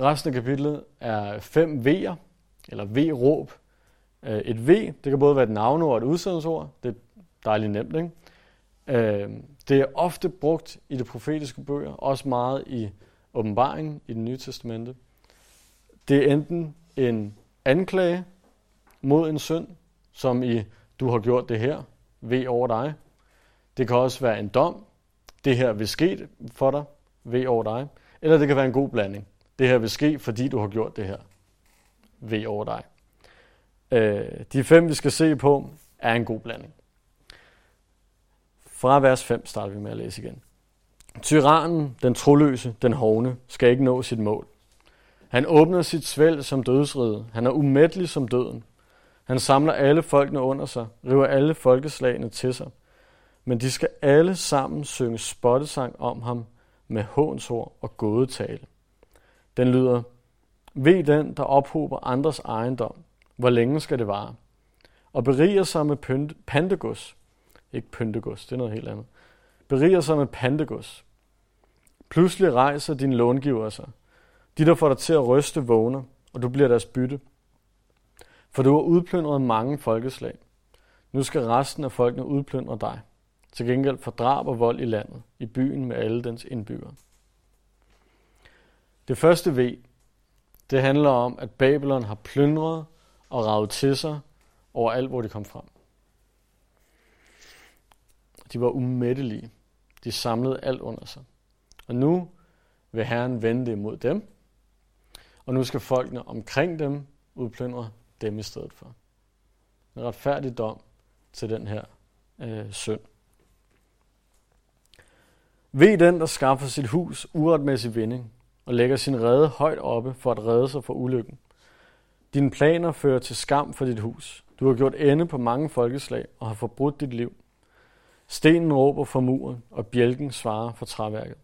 Resten af kapitlet er fem V'er, eller V-råb. Øh, et V, det kan både være et navneord og et udsendelsesord. Det er dejligt nemt, ikke? Øh, det er ofte brugt i de profetiske bøger, også meget i åbenbaringen i det nye testamente. Det er enten en anklage mod en synd, som i, du har gjort det her, ved over dig. Det kan også være en dom, det her vil ske for dig, ved over dig. Eller det kan være en god blanding. Det her vil ske, fordi du har gjort det her, ved over dig. Øh, de fem, vi skal se på, er en god blanding. Fra vers 5 starter vi med at læse igen. Tyrannen, den troløse, den hovne, skal ikke nå sit mål. Han åbner sit svæl som dødsrede. Han er umættelig som døden. Han samler alle folkene under sig, river alle folkeslagene til sig. Men de skal alle sammen synge spottesang om ham med hånsord og gådetale. Den lyder, Ved den, der ophober andres ejendom, hvor længe skal det vare? Og beriger sig med pantegods. Ikke pyntegods, det er noget helt andet. Beriger sig med pantegods. Pludselig rejser din långiver sig. De, der får dig til at ryste, vågner, og du bliver deres bytte. For du har udplyndret mange folkeslag. Nu skal resten af folkene udplyndre dig. Til gengæld for drab og vold i landet, i byen med alle dens indbyggere. Det første V, det handler om, at Babylon har plyndret og ragede til sig over alt, hvor de kom frem. De var umættelige. De samlede alt under sig. Og nu vil Herren vende det imod dem, og nu skal folkene omkring dem udplyndre dem i stedet for. En retfærdig dom til den her øh, synd. Ved den, der skaffer sit hus uretmæssig vinding og lægger sin rede højt oppe for at redde sig fra ulykken. Dine planer fører til skam for dit hus. Du har gjort ende på mange folkeslag og har forbrudt dit liv. Stenen råber for muren, og bjælken svarer for træværket.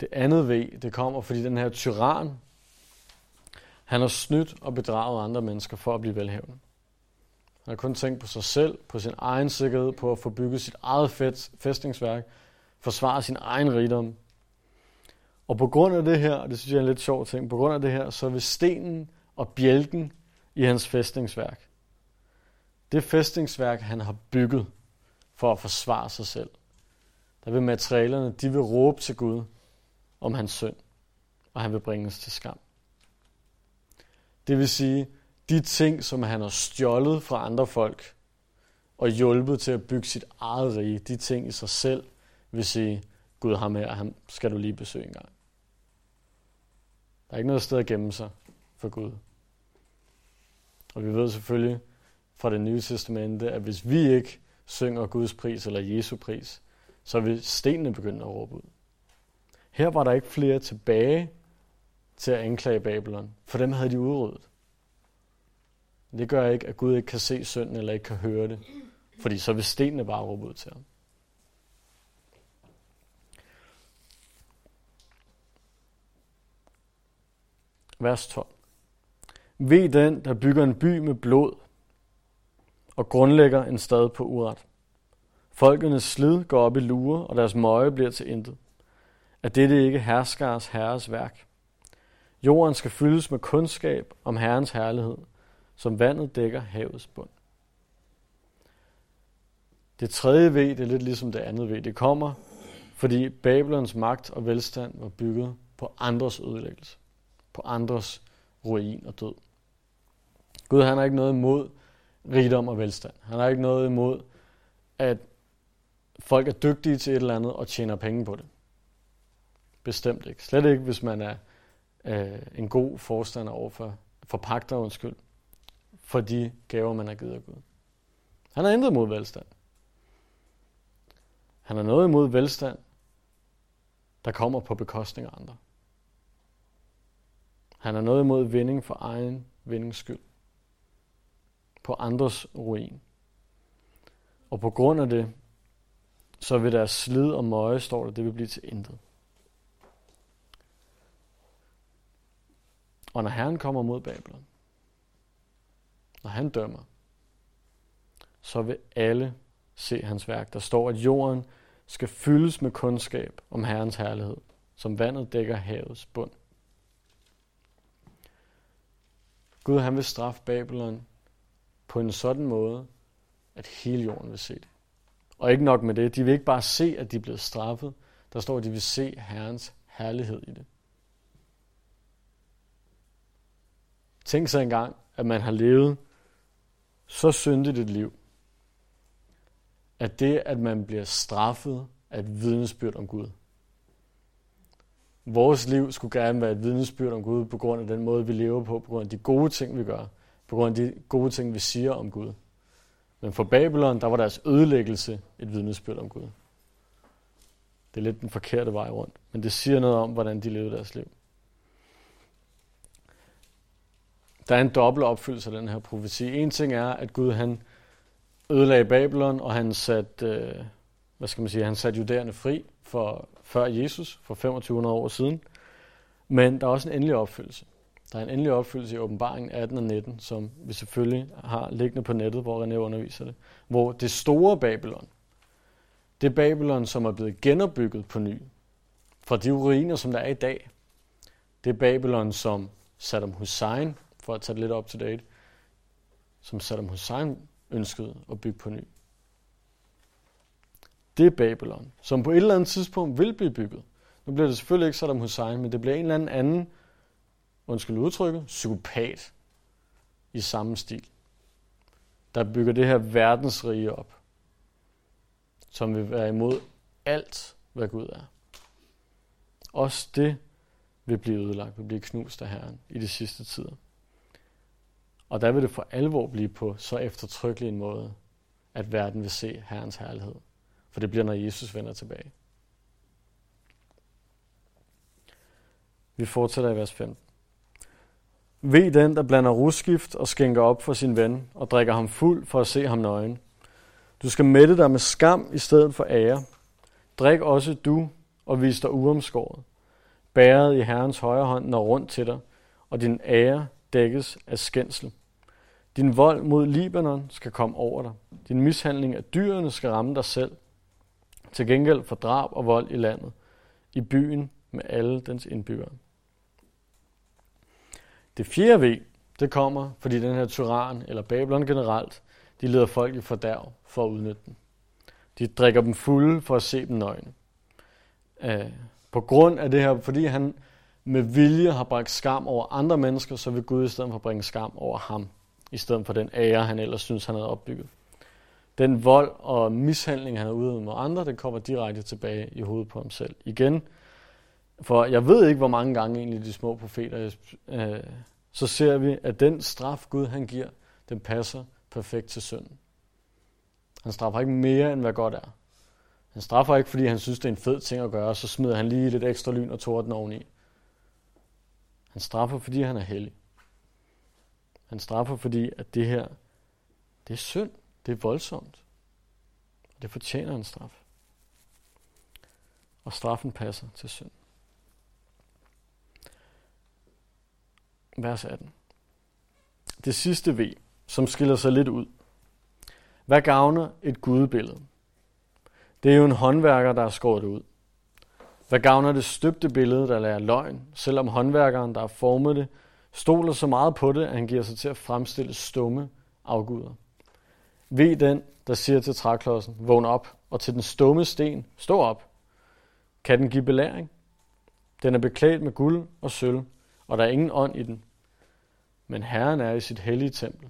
Det andet ved, det kommer, fordi den her tyran, han har snydt og bedraget andre mennesker for at blive velhævende. Han har kun tænkt på sig selv, på sin egen sikkerhed, på at få bygget sit eget fæstningsværk, forsvare sin egen rigdom. Og på grund af det her, og det synes jeg er en lidt sjov ting, på grund af det her, så vil stenen og bjælken i hans fæstningsværk, det fæstningsværk, han har bygget for at forsvare sig selv, der vil materialerne, de vil råbe til Gud om hans synd, og han vil bringes til skam. Det vil sige, de ting, som han har stjålet fra andre folk, og hjulpet til at bygge sit eget rige, de ting i sig selv, vil sige, Gud har med, og ham skal du lige besøge en gang. Der er ikke noget sted at gemme sig for Gud. Og vi ved selvfølgelig fra det nye testamente, at hvis vi ikke synger Guds pris eller Jesu pris, så vil stenene begynde at råbe ud. Her var der ikke flere tilbage til at anklage Babylon, for dem havde de udryddet. Det gør ikke, at Gud ikke kan se synden eller ikke kan høre det, fordi så vil stenene bare råbe ud til ham. Vers 12. Ved den, der bygger en by med blod og grundlægger en stad på uret. Folkenes slid går op i lure, og deres møje bliver til intet. Er dette ikke herskers herres værk. Jorden skal fyldes med kundskab om Herrens herlighed, som vandet dækker havets bund. Det tredje ved, det er lidt ligesom det andet ved. Det kommer, fordi Babylons magt og velstand var bygget på andres ødelæggelse, på andres ruin og død. Gud han har ikke noget imod rigdom og velstand. Han har ikke noget imod, at folk er dygtige til et eller andet og tjener penge på det. Bestemt ikke. Slet ikke, hvis man er øh, en god forstander over for, for pagter, undskyld, for de gaver, man har givet af Gud. Han har intet imod velstand. Han har noget imod velstand, der kommer på bekostning af andre. Han har noget imod vinding for egen vindings skyld. På andres ruin. Og på grund af det, så vil deres slid og møje, står der, det vil blive til intet. Og når Herren kommer mod Babylon, når han dømmer, så vil alle se hans værk. Der står, at jorden skal fyldes med kundskab om Herrens herlighed, som vandet dækker havets bund. Gud han vil straffe Babylon på en sådan måde, at hele jorden vil se det. Og ikke nok med det, de vil ikke bare se, at de er blevet straffet. Der står, at de vil se Herrens herlighed i det. Tænk sig engang, at man har levet så syndigt et liv, at det, at man bliver straffet, er et vidnesbyrd om Gud. Vores liv skulle gerne være et vidnesbyrd om Gud på grund af den måde, vi lever på, på grund af de gode ting, vi gør, på grund af de gode ting, vi siger om Gud. Men for Babylon, der var deres ødelæggelse et vidnesbyrd om Gud. Det er lidt den forkerte vej rundt, men det siger noget om, hvordan de levede deres liv. Der er en dobbelt opfyldelse af den her profeti. En ting er, at Gud han ødelagde Babylon, og han satte, øh, hvad skal man sige, han satte judæerne fri for, før Jesus, for 2500 år siden. Men der er også en endelig opfyldelse. Der er en endelig opfyldelse i åbenbaringen 18 og 19, som vi selvfølgelig har liggende på nettet, hvor René underviser det. Hvor det store Babylon, det Babylon, som er blevet genopbygget på ny, fra de ruiner, som der er i dag, det Babylon, som Saddam Hussein, for at tage det lidt op to date, som Saddam Hussein ønskede at bygge på ny. Det er Babylon, som på et eller andet tidspunkt vil blive bygget. Nu bliver det selvfølgelig ikke Saddam Hussein, men det bliver en eller anden anden, undskyld udtrykket, psykopat i samme stil, der bygger det her verdensrige op, som vil være imod alt, hvad Gud er. Også det vil blive ødelagt, vil blive knust af Herren i de sidste tider. Og der vil det for alvor blive på så eftertrykkelig en måde, at verden vil se Herrens herlighed. For det bliver, når Jesus vender tilbage. Vi fortsætter i vers 15. Ved den, der blander rusgift og skænker op for sin ven og drikker ham fuld for at se ham nøgen. Du skal mætte dig med skam i stedet for ære. Drik også du og vis dig uomskåret. Bæret i Herrens højre hånd når rundt til dig, og din ære dækkes af skændsel. Din vold mod Libanon skal komme over dig. Din mishandling af dyrene skal ramme dig selv. Til gengæld for drab og vold i landet, i byen med alle dens indbyggere. Det fjerde V, det kommer, fordi den her tyran, eller Babylon generelt, de leder folk i fordærv for at udnytte dem. De drikker dem fulde for at se dem nøgne. Øh, på grund af det her, fordi han med vilje har bragt skam over andre mennesker, så vil Gud i stedet for bringe skam over ham, i stedet for den ære, han ellers synes, han havde opbygget. Den vold og mishandling, han har udøvet mod andre, det kommer direkte tilbage i hovedet på ham selv. Igen, for jeg ved ikke, hvor mange gange egentlig de små profeter, øh, så ser vi, at den straf, Gud han giver, den passer perfekt til synden. Han straffer ikke mere, end hvad godt er. Han straffer ikke, fordi han synes, det er en fed ting at gøre, så smider han lige lidt ekstra lyn og torden oveni. Han straffer, fordi han er hellig. Han straffer, fordi at det her, det er synd. Det er voldsomt. Det fortjener en straf. Og straffen passer til synd. Vers 18. Det sidste V, som skiller sig lidt ud. Hvad gavner et gudebillede? Det er jo en håndværker, der har skåret det ud. Hvad gavner det støbte billede, der lærer løgn, selvom håndværkeren, der har formet det, stoler så meget på det, at han giver sig til at fremstille stumme afguder. Ved den, der siger til træklodsen, vågn op, og til den stumme sten, stå op. Kan den give belæring? Den er beklædt med guld og sølv, og der er ingen ånd i den. Men Herren er i sit hellige tempel.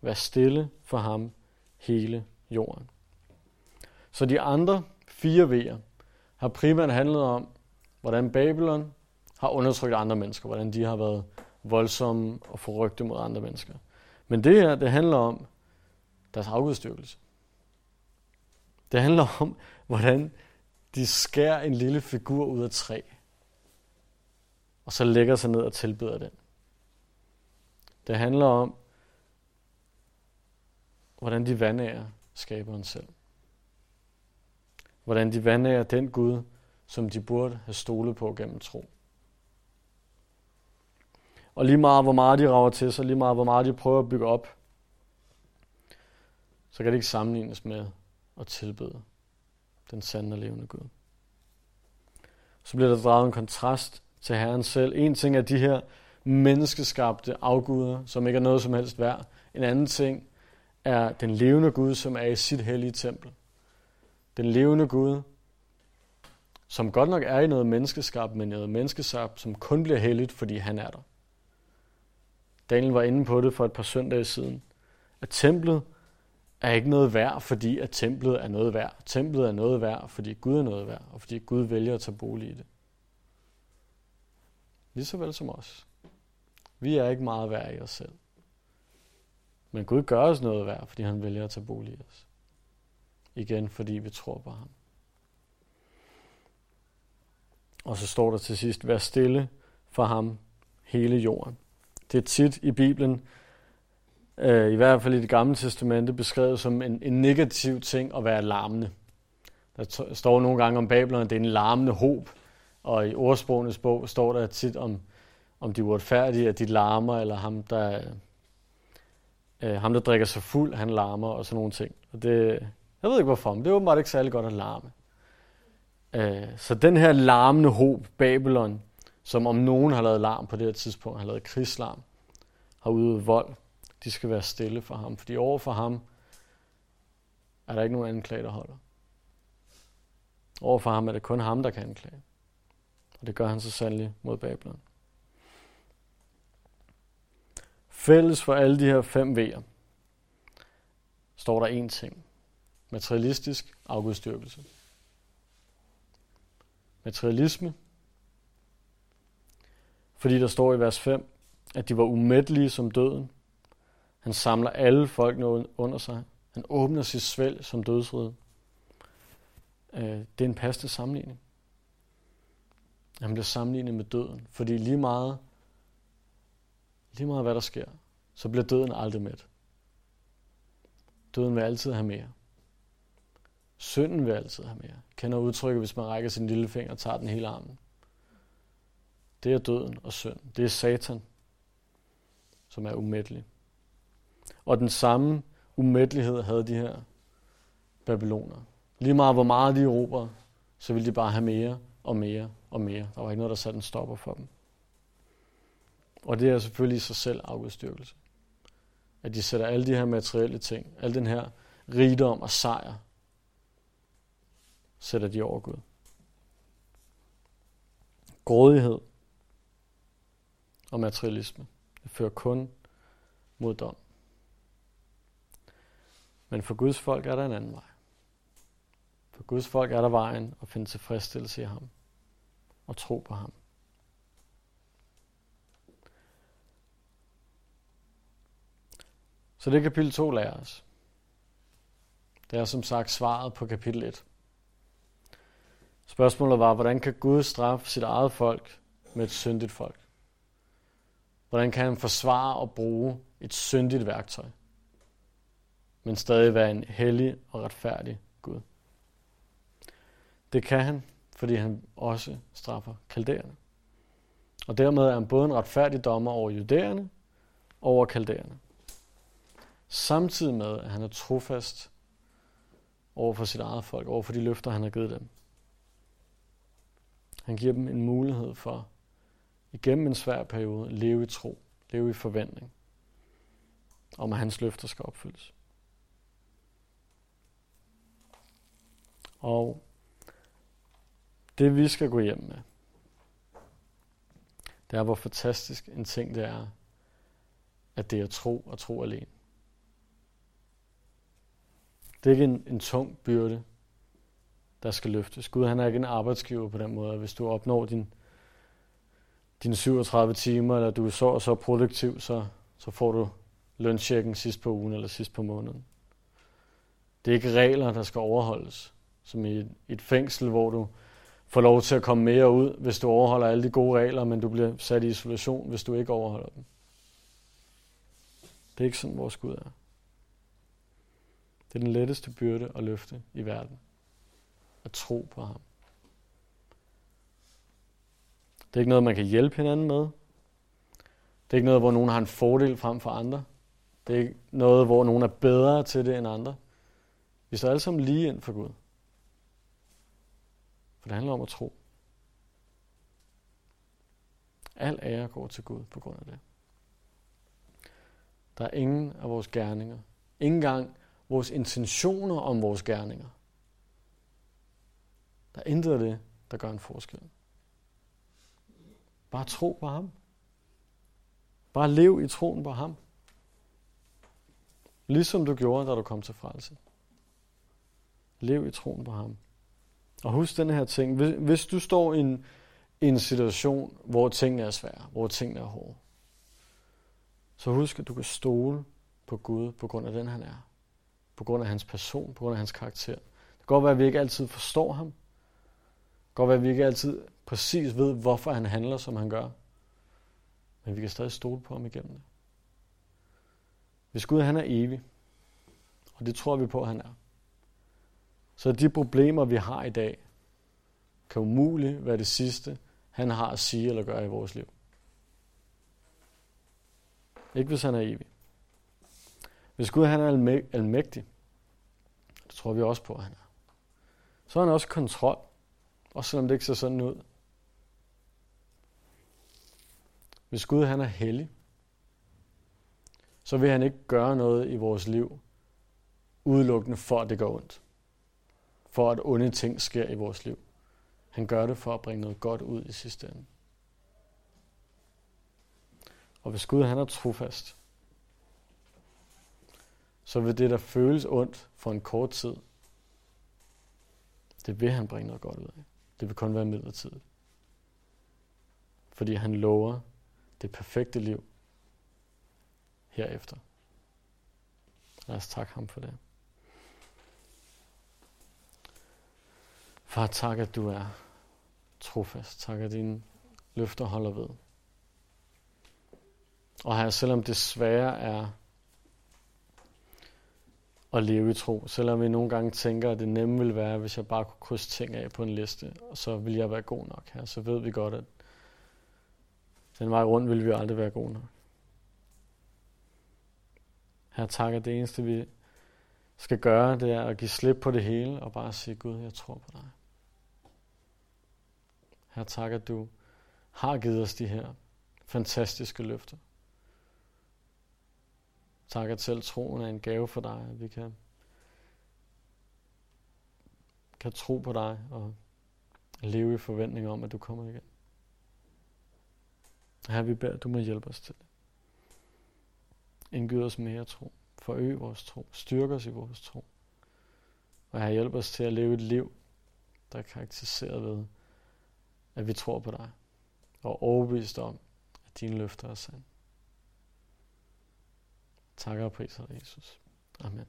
Vær stille for ham hele jorden. Så de andre fire V'er har primært handlet om, hvordan Babylon har undertrykt andre mennesker, hvordan de har været voldsomme og forrygte mod andre mennesker. Men det her, det handler om deres afgudstyrkelse. Det handler om, hvordan de skærer en lille figur ud af træ, og så lægger sig ned og tilbeder den. Det handler om, hvordan de vandærer skaberen selv. Hvordan de vandærer den Gud, som de burde have stolet på gennem tro. Og lige meget, hvor meget de rager til sig, lige meget, hvor meget de prøver at bygge op, så kan det ikke sammenlignes med at tilbede den sande og levende Gud. Så bliver der draget en kontrast til Herren selv. En ting er de her menneskeskabte afguder, som ikke er noget som helst værd. En anden ting er den levende Gud, som er i sit hellige tempel. Den levende Gud, som godt nok er i noget menneskeskabt, men noget menneskeskabt, som kun bliver helligt, fordi han er der. Daniel var inde på det for et par søndage siden, at templet er ikke noget værd, fordi at templet er noget værd. Templet er noget værd, fordi Gud er noget værd, og fordi Gud vælger at tage bolig i det. Lige så vel som os. Vi er ikke meget værd i os selv. Men Gud gør os noget værd, fordi han vælger at tage bolig i os. Igen, fordi vi tror på ham. Og så står der til sidst, vær stille for ham hele jorden. Det er tit i Bibelen, øh, i hvert fald i det gamle testamente, beskrevet som en, en negativ ting at være larmende. Der står nogle gange om Babylon, at det er en larmende håb, og i ordsprogenes bog står der tit om, om de uretfærdige, at de larmer, eller ham, der, øh, ham, der drikker sig fuld, han larmer, og sådan nogle ting. Og det, jeg ved ikke hvorfor, men det er åbenbart ikke særlig godt at larme. Øh, så den her larmende håb, Babylon, som om nogen har lavet larm på det her tidspunkt, har lavet krigslarm, har udøvet vold, de skal være stille for ham, fordi over for ham er der ikke nogen anklage, der holder. Over for ham er det kun ham, der kan anklage. Og det gør han så sandelig mod Babylon. Fælles for alle de her fem V'er står der én ting. Materialistisk afgudstyrkelse. Materialisme. Fordi der står i vers 5, at de var umættelige som døden. Han samler alle folk under sig. Han åbner sit svælg som dødsrede. Øh, det er en passende sammenligning. Han bliver sammenlignet med døden, fordi lige meget, lige meget hvad der sker, så bliver døden aldrig mæt. Døden vil altid have mere. Synden vil altid have mere. Kender udtrykket, hvis man rækker sin lille finger og tager den hele armen. Det er døden og synd. Det er Satan, som er umættelig. Og den samme umættelighed havde de her babyloner. Lige meget hvor meget de erobrede, så ville de bare have mere og mere og mere. Der var ikke noget, der satte en stopper for dem. Og det er selvfølgelig i sig selv afgudstyrkelse. At de sætter alle de her materielle ting, al den her rigdom og sejr, sætter de over Gud. Grådighed og materialisme, det fører kun mod dom. Men for Guds folk er der en anden vej. For Guds folk er der vejen at finde tilfredsstillelse i ham og tro på ham. Så det kapitel 2 lærer os. Altså. Det er som sagt svaret på kapitel 1. Spørgsmålet var, hvordan kan Gud straffe sit eget folk med et syndigt folk? Hvordan kan han forsvare og bruge et syndigt værktøj, men stadig være en hellig og retfærdig Gud? Det kan han, fordi han også straffer kaldæerne. Og dermed er han både en retfærdig dommer over judæerne og over kaldæerne. Samtidig med, at han er trofast over for sit eget folk, over for de løfter, han har givet dem. Han giver dem en mulighed for, igennem en svær periode, at leve i tro, leve i forventning, om at hans løfter skal opfyldes. Og det vi skal gå hjem med, det er, hvor fantastisk en ting det er, at det er tro og tro alene. Det er ikke en, en tung byrde, der skal løftes. Gud han er ikke en arbejdsgiver på den måde. Hvis du opnår din, dine 37 timer, eller du er så og så produktiv, så, så får du lønchecken sidst på ugen eller sidst på måneden. Det er ikke regler, der skal overholdes. Som i et, et fængsel, hvor du får lov til at komme mere ud, hvis du overholder alle de gode regler, men du bliver sat i isolation, hvis du ikke overholder dem. Det er ikke sådan, vores Gud er. Det er den letteste byrde at løfte i verden. At tro på ham. Det er ikke noget, man kan hjælpe hinanden med. Det er ikke noget, hvor nogen har en fordel frem for andre. Det er ikke noget, hvor nogen er bedre til det end andre. Vi står alle sammen lige ind for Gud. For det handler om at tro. Al ære går til Gud på grund af det. Der er ingen af vores gerninger, ingen gang vores intentioner om vores gerninger. Der er intet af det, der gør en forskel. Bare tro på ham. Bare lev i troen på ham. Ligesom du gjorde, da du kom til frelse. Lev i troen på ham. Og husk den her ting. Hvis, hvis du står i en, i en situation, hvor tingene er svære, hvor tingene er hårde, så husk, at du kan stole på Gud på grund af den, han er. På grund af hans person, på grund af hans karakter. Det kan godt være, at vi ikke altid forstår ham. Det kan godt være, at vi ikke altid præcis ved, hvorfor han handler, som han gør. Men vi kan stadig stole på ham igennem det. Hvis Gud han er evig, og det tror vi på, at han er, så de problemer, vi har i dag, kan umuligt være det sidste, han har at sige eller gøre i vores liv. Ikke hvis han er evig. Hvis Gud han er almægtig, det tror vi også på, at han er, så har han også kontrol, også selvom det ikke ser sådan ud. Hvis Gud han er hellig, så vil han ikke gøre noget i vores liv, udelukkende for at det går ondt. For at onde ting sker i vores liv. Han gør det for at bringe noget godt ud i sidste ende. Og hvis Gud han er trofast, så vil det, der føles ondt for en kort tid, det vil han bringe noget godt ud af. Det vil kun være midlertidigt. Fordi han lover det perfekte liv herefter. Lad os takke ham for det. Far, tak, at du er trofast. Tak, at dine løfter holder ved. Og her, selvom det svære er at leve i tro, selvom vi nogle gange tænker, at det nemme ville være, hvis jeg bare kunne krydse ting af på en liste, og så vil jeg være god nok her, så ved vi godt, at den vej rundt vil vi aldrig være god nok. Her tak, at det eneste vi skal gøre, det er at give slip på det hele, og bare sige, Gud, jeg tror på dig. Her tak, at du har givet os de her fantastiske løfter. Tak, at selv troen er en gave for dig, at vi kan, kan tro på dig og leve i forventning om, at du kommer igen. Her vi beder, at du må hjælpe os til det. Indgyd os mere tro. Forøg vores tro. Styrk os i vores tro. Og her hjælp os til at leve et liv, der er karakteriseret ved, at vi tror på dig. Og overbevist om, at dine løfter er sande takker og priser Jesus. Amen.